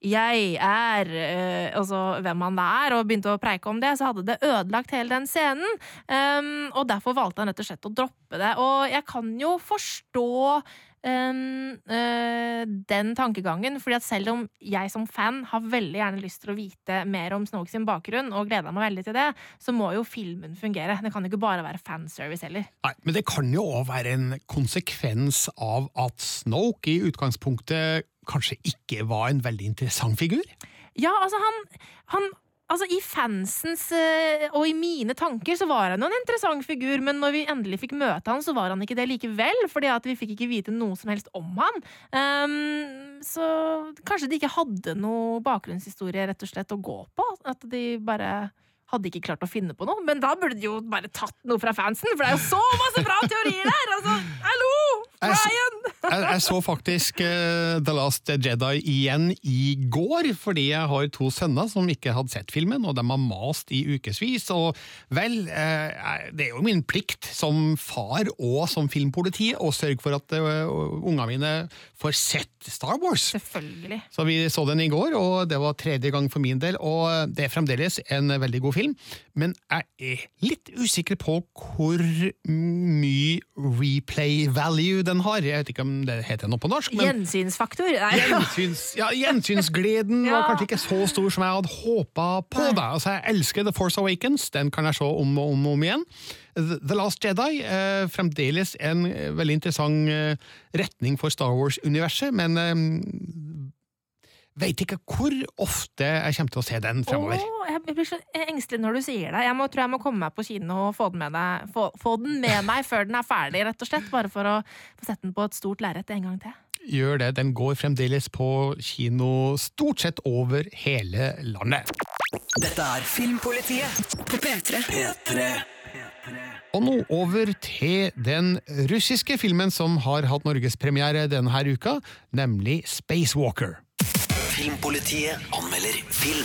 jeg er eh, Altså hvem han er, og begynte å preike om det, så hadde det ødelagt hele den scenen. Um, og derfor valgte han rett og slett å droppe det. Og jeg kan jo forstå den tankegangen, fordi at selv om jeg som fan har veldig gjerne lyst til å vite mer om Snoke sin bakgrunn, og gleder meg veldig til det, så må jo filmen fungere. Det kan jo ikke bare være fanservice heller. Nei, Men det kan jo òg være en konsekvens av at Snoke i utgangspunktet kanskje ikke var en veldig interessant figur? Ja, altså han, han altså, i fansens eh, og i mine tanker så var han jo en interessant figur, men når vi endelig fikk møte han, så var han ikke det likevel, fordi at vi fikk ikke vite noe som helst om han. Um, så kanskje de ikke hadde noe bakgrunnshistorie rett og slett å gå på? At de bare hadde ikke klart å finne på noe. Men da burde de jo bare tatt noe fra fansen, for det er jo så masse bra teorier der! Altså, hallo! Brian! Jeg, jeg så faktisk uh, The Last Jedi igjen i går, fordi jeg har to sønner som ikke hadde sett filmen, og de har mast i ukevis. Og vel, uh, det er jo min plikt som far og som filmpoliti å sørge for at uh, ungene mine får sett Star Wars. Selvfølgelig. Så vi så den i går, og det var tredje gang for min del, og det er fremdeles en veldig god film. Men jeg er litt usikker på hvor mye replay value den har. Jeg vet ikke om det heter noe på norsk. men... Gjensynsfaktor. Gjensyns, ja, gjensynsgleden Ja. var kanskje ikke så stor som jeg hadde håpa på. Da. Altså, jeg elsker The Force Awakens, den kan jeg se om og om, og om igjen. The The Last Jedi eh, fremdeles en eh, veldig interessant eh, retning for Star Wars-universet, men eh, veit ikke hvor ofte jeg kommer til å se den fremover. Oh, jeg blir så engstelig når du sier det. Jeg må, tror jeg må komme meg på kino og få den med, deg, få, få den med meg før den er ferdig, rett og slett. Bare for å få sett den på et stort lerret en gang til. Gjør det, den går fremdeles på kino stort sett over hele landet. Dette er Filmpolitiet på P3. P3. Og nå over til den russiske filmen som har hatt norgespremiere denne uka, nemlig Spacewalker. Filmpolitiet anmelder film.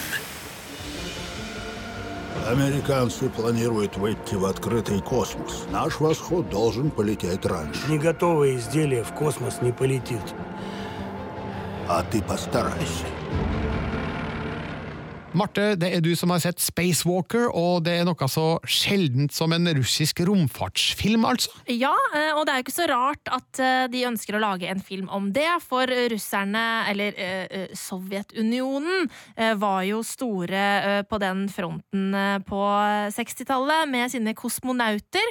Американцы планируют выйти в открытый космос. Наш восход должен полететь раньше. Не готовое изделие в космос не полетит. А ты постарайся. Marte, det er du som har sett Spacewalker, og det er noe så sjeldent som en russisk romfartsfilm, altså? Ja, eh, og det er jo ikke så rart at eh, de ønsker å lage en film om det, for russerne, eller eh, Sovjetunionen, var jo store på den fronten på 60-tallet med sine kosmonauter.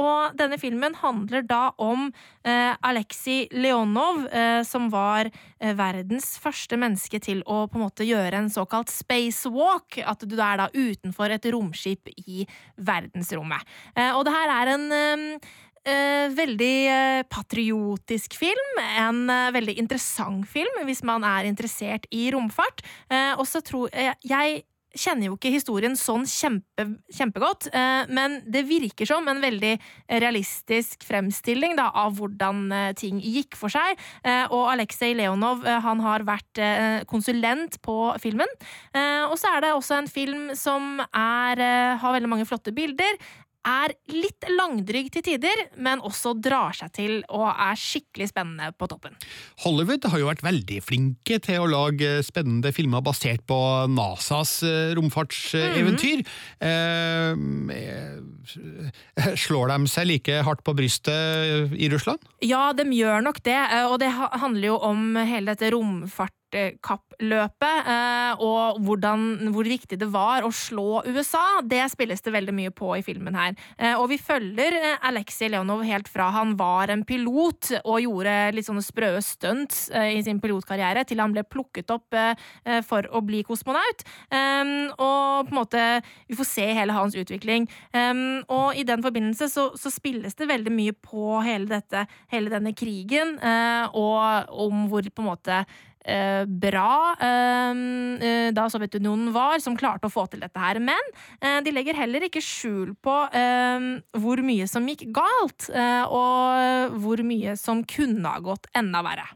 Og denne filmen handler da om Aleksej Leonov, som var verdens første menneske til å på en måte gjøre en såkalt spacewalk. At du er da utenfor et romskip i verdensrommet. Eh, Og det her er en eh, eh, veldig eh, patriotisk film. En eh, veldig interessant film hvis man er interessert i romfart. Eh, og så tror jeg, jeg kjenner jo ikke historien sånn kjempe, kjempegodt, eh, men det virker som en veldig realistisk fremstilling da, av hvordan eh, ting gikk for seg. Eh, og Aleksej Leonov han har vært konsulent på filmen. Og så er det også en film som er, har veldig mange flotte bilder. Er litt langdrygg til tider, men også drar seg til og er skikkelig spennende på toppen. Hollywood har jo vært veldig flinke til å lage spennende filmer basert på NASAs eh, romfartseventyr. eh, slår de seg like hardt på brystet i Russland? Ja, de gjør nok det, eh, og det handler jo om hele dette romfartkappløpet, eh, og hvordan, hvor viktig det var å slå USA. Det spilles det veldig mye på i filmen her. Eh, Og vi følger eh, Aleksej Leonov helt fra han var en pilot og gjorde litt sånne sprø stunts i sin pilotkarriere, til han ble plukket opp for å bli kosmonaut. Um, og på en måte Vi får se hele hans utvikling. Um, og i den forbindelse så, så spilles det veldig mye på hele dette, hele denne krigen, og om hvor på en måte eh, bra eh, eh, da Sovjetunionen var, som klarte å få til dette her. Men eh, de legger heller ikke skjul på eh, hvor mye som gikk galt, eh, og hvor mye som kunne ha gått enda verre.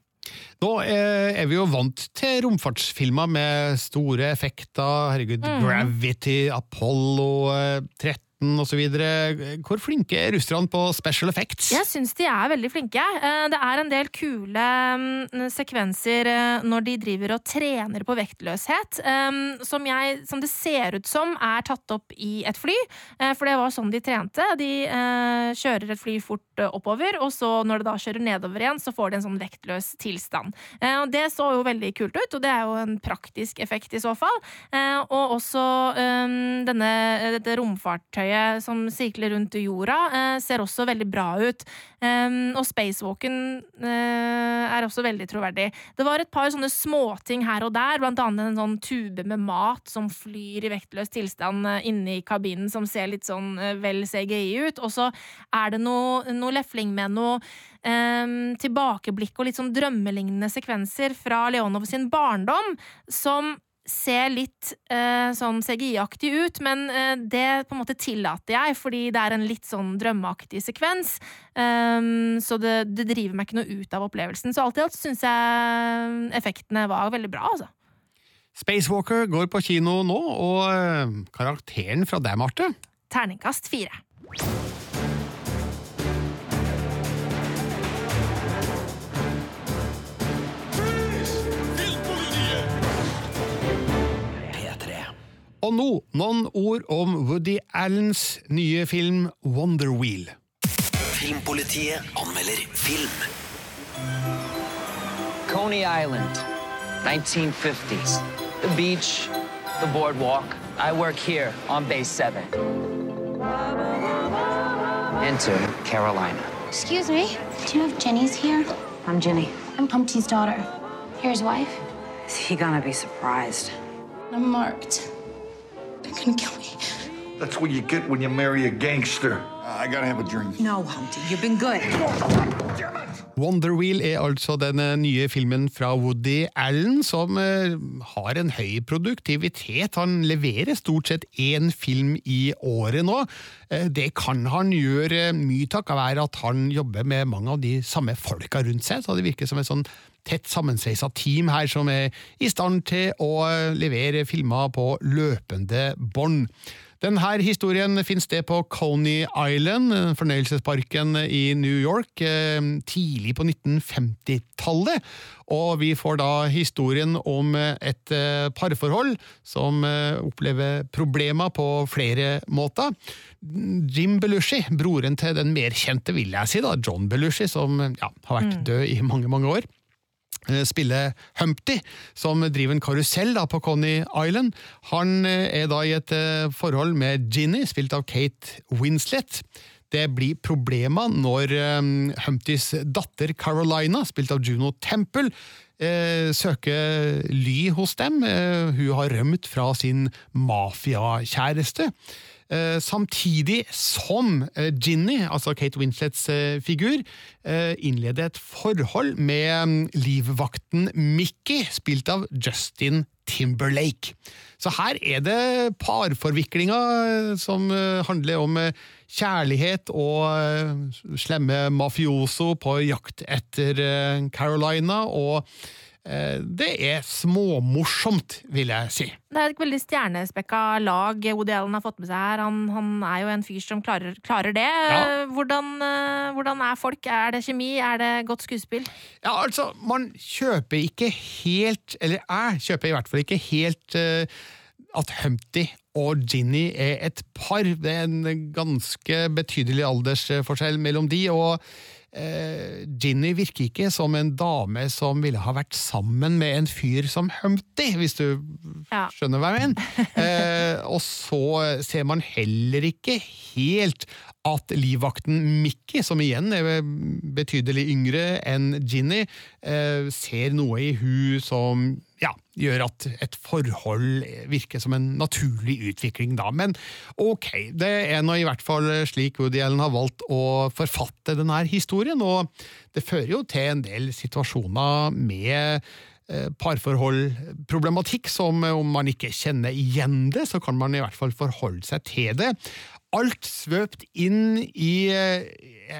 Nå er vi jo vant til romfartsfilmer med store effekter. Herregud, mm. Gravity, Apollo 13 2017 osv. Hvor flinke er russerne på special effects? Jeg syns de er veldig flinke. Eh, det er en del kule mm, sekvenser eh, når de driver og trener på vektløshet, eh, som, jeg, som det ser ut som er tatt opp i et fly. For det var sånn de trente. De kjører et fly fort oppover, og så når det da kjører nedover igjen, så får de en sånn vektløs tilstand. Det så jo veldig kult ut, og det er jo en praktisk effekt i så fall. Og også denne, dette romfartøyet som sirkler rundt jorda, eh, ser også veldig bra ut. Um, og spacewalken eh, er også veldig troverdig. Det var et par sånne småting her og der, blant annet en sånn tube med mat som flyr i vektløs tilstand eh, inne i kabinen, som ser litt sånn vel CGI ut. Og så er det noe, noe lefling med noe um, tilbakeblikk og litt sånn drømmelignende sekvenser fra Leonov sin barndom, som ser litt eh, sånn CGI-aktig ut, men eh, det på en måte tillater jeg, fordi det er en litt sånn drømmeaktig sekvens. Um, så det, det driver meg ikke noe ut av opplevelsen. Så alt i alt syns jeg effektene var veldig bra, altså. Spacewalker går på kino nå, og eh, karakteren fra deg, Marte? Terningkast fire. Og nå noen ord om Woody Allens nye film Wonder Wheel. Filmpolitiet anmelder film. Coney Island, 1950s. The beach, the boardwalk. I work here on base 7. Enter Carolina. Excuse me, do you know if Jenny's here? I'm Jenny. I'm Humpty's daughter. Here's wife. Is he gonna be surprised? I'm marked. They're gonna kill me. That's what you get when you marry a gangster. I gotta have a drink. No, Humpty, you've been good. Wonder Wheel er altså den eh, nye filmen fra Woody Allen, som eh, har en høy produktivitet. Han leverer stort sett én film i året nå. Eh, det kan han gjøre mye takket være at han jobber med mange av de samme folka rundt seg, så det virker som en sånn tett sammensveisa team her som er i stand til å levere filmer på løpende bånd. Denne historien finner sted på Coney Island, fornøyelsesparken i New York, eh, tidlig på 1950-tallet. Og vi får da historien om et eh, parforhold som eh, opplever problemer på flere måter. Jim Belushi, broren til den mer kjente, vil jeg si, da, John Belushi, som ja, har vært død i mange, mange år spiller Humpty, som driver en karusell da, på Coney Island. Han er da i et forhold med Ginny, spilt av Kate Winslet. Det blir problemer når um, Humptys datter Carolina, spilt av Juno Temple, eh, søker ly hos dem. Eh, hun har rømt fra sin mafiakjæreste. Eh, samtidig som eh, Ginny, altså Kate Winslets eh, figur, innleder et forhold med mm, livvakten Mickey, spilt av Justin Timberlake. Så her er det parforviklinga som handler om kjærlighet og slemme mafioso på jakt etter Carolina, og det er småmorsomt, vil jeg si. Det er et veldig stjernespekka lag Woody Allen har fått med seg her. Han, han er jo en fyr som klarer, klarer det. Ja. Hvordan, eh, hvordan er folk? Er det kjemi? Er det godt skuespill? Ja, altså, man kjøper ikke helt, eller jeg kjøper i hvert fall ikke helt uh, at Humpty og Ginny er et par. Det er en ganske betydelig aldersforskjell mellom de, og eh, Ginny virker ikke som en dame som ville ha vært sammen med en fyr som Humpty, hvis du Ja. skjønner hva jeg mener. Eh, og så ser man heller ikke helt at livvakten Mickey, som igjen er betydelig yngre enn Ginny, eh, ser noe i hun som ja, gjør at et forhold virker som en naturlig utvikling da. Men ok, det er nå i hvert fall slik Woody Allen har valgt å forfatte denne historien, og det fører jo til en del situasjoner med eh, parforholdproblematikk som eh, om man ikke kjenner igjen det, så kan man i hvert fall forholde seg til det. Alt svøpt inn i eh,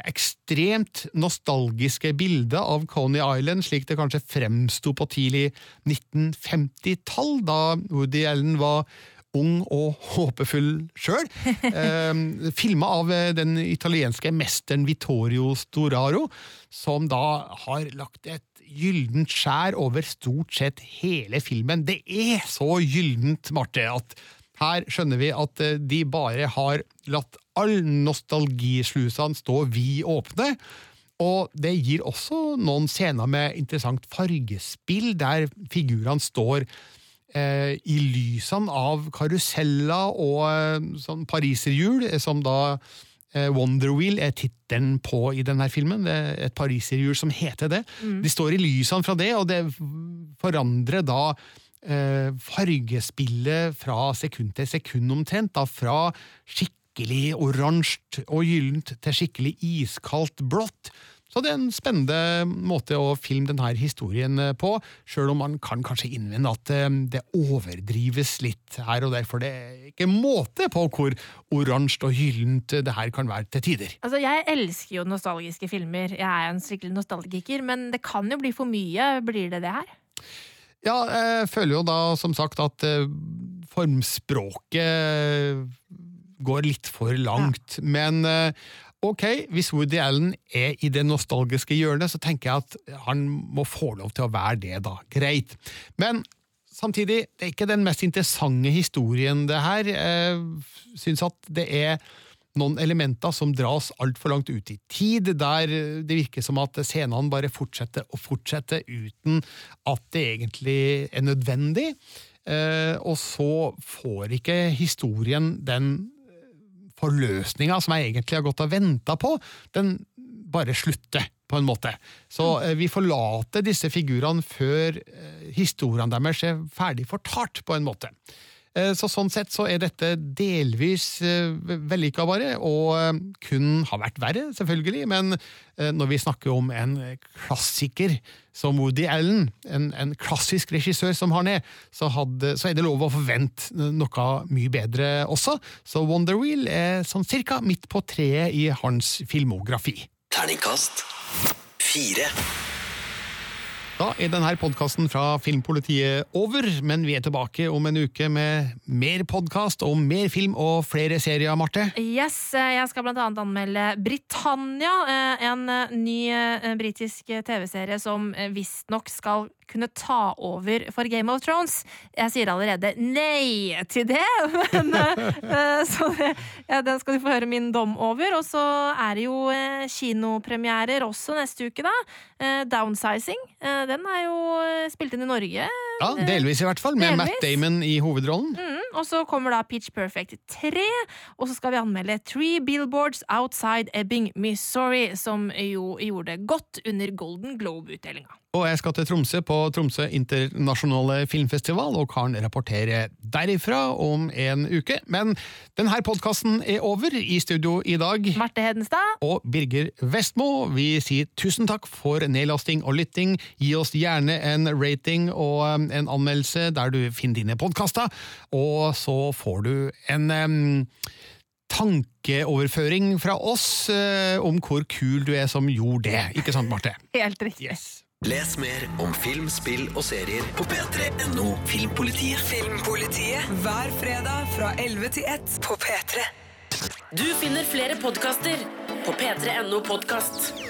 ekstremt nostalgiske bilder av Coney Island, slik det kanskje fremsto på tidlig 1950-tall, da Woody Allen var ung og håpefull sjøl. Eh, Filma av den italienske mesteren Vittorio Storaro, som da har lagt et gyllent skjær over stort sett hele filmen. Det er så gyllent, Marte, at her skjønner vi at eh, de bare har latt all nostalgislusene stå vid åpne. Og det gir også noen scener med interessant fargespill, der figurene står eh, i lysene av karuseller og eh, sånn pariserhjul, eh, som da eh, Wonder Wheel er tittelen på i denne filmen. Det er et pariserhjul som heter det. Mm. De står i lysene fra det, og det forandrer da fargespillet fra sekund til sekund omtrent. Da fra skikkelig oransje og gyllent til skikkelig iskaldt blått. Så det er en spennende måte å filme denne historien eh, på, sjøl om man kan kanskje innvende at eh, det overdrives litt her og der, for det er ikke måte på hvor oransje og gyllent det her kan være til tider. Altså, Jeg elsker jo nostalgiske filmer. Jeg er en skikkelig nostalgiker, men det kan jo bli for mye. Blir det det her? Ja, jeg føler jo da som sagt at eh, formspråket går litt for langt. Men eh, ok, hvis Woody Allen er i det nostalgiske hjørnet, så tenker jeg at han må få lov til å være det, da. Greit. Men samtidig, det er ikke den mest interessante historien, det her. Jeg syns at det er noen elementer som dras altfor langt ut i tid, der det virker som at scenene bare fortsetter og fortsetter uten at det egentlig er nødvendig. Eh, og så får ikke historien den forløsninga som jeg egentlig har gått og venta på, den bare slutter, på en måte. Så eh, vi forlater disse figurene før eh, historiene deres er ferdig fortalt, på en måte. Eh, Så sånn sett så er dette delvis eh, vellykka bare, og eh, kun har vært verre, selvfølgelig, men når vi snakker om en klassiker som Woody Allen, en, en klassisk regissør som han er, så, hadde, så er det lov å forvente noe mye bedre også. Så Wonder Wheel er sånn cirka midt på treet i hans filmografi. Terningkast fire. Da er denne podkasten fra Filmpolitiet over, men vi er tilbake om en uke med mer podkast og mer film og flere serier, Marte. Yes, eh, jeg skal blant annet anmelde Britannia, eh, en eh, ny britisk TV-serie som visstnok skal kunne ta over for Game of Thrones. Jeg sier allerede nei til det, men eh, Så det, ja, den skal du få høre min dom over. Og så er det jo eh, kinopremierer også neste uke, da. Eh, Downsizing. Den er jo spilt inn i Norge. Ja, Delvis, i hvert fall, med Matt Damon i hovedrollen. Mm, og så kommer da Pitch Perfect 3, og så skal vi anmelde Three Billboards Outside Ebbing, Missouri, som jo gjorde det godt under Golden Globe-utdelinga. Og jeg skal til Tromsø på Tromsø internasjonale filmfestival og kan rapportere derifra om en uke. Men denne podkasten er over. I studio i dag Marte Hedenstad og Birger Vestmo. Vi sier tusen takk for nedlasting og lytting. Gi oss gjerne en rating og um, en anmeldelse der du finner dine podkaster. Og så får du en um, tankeoverføring fra oss uh, om hvor kul du er som gjorde det. Ikke sant, Marte? Helt riktig. Les mer om film, spill og serier på p3.no Filmpolitiet. Filmpolitiet hver fredag fra 11 til 1 på P3. Du finner flere podkaster på p3.no podkast.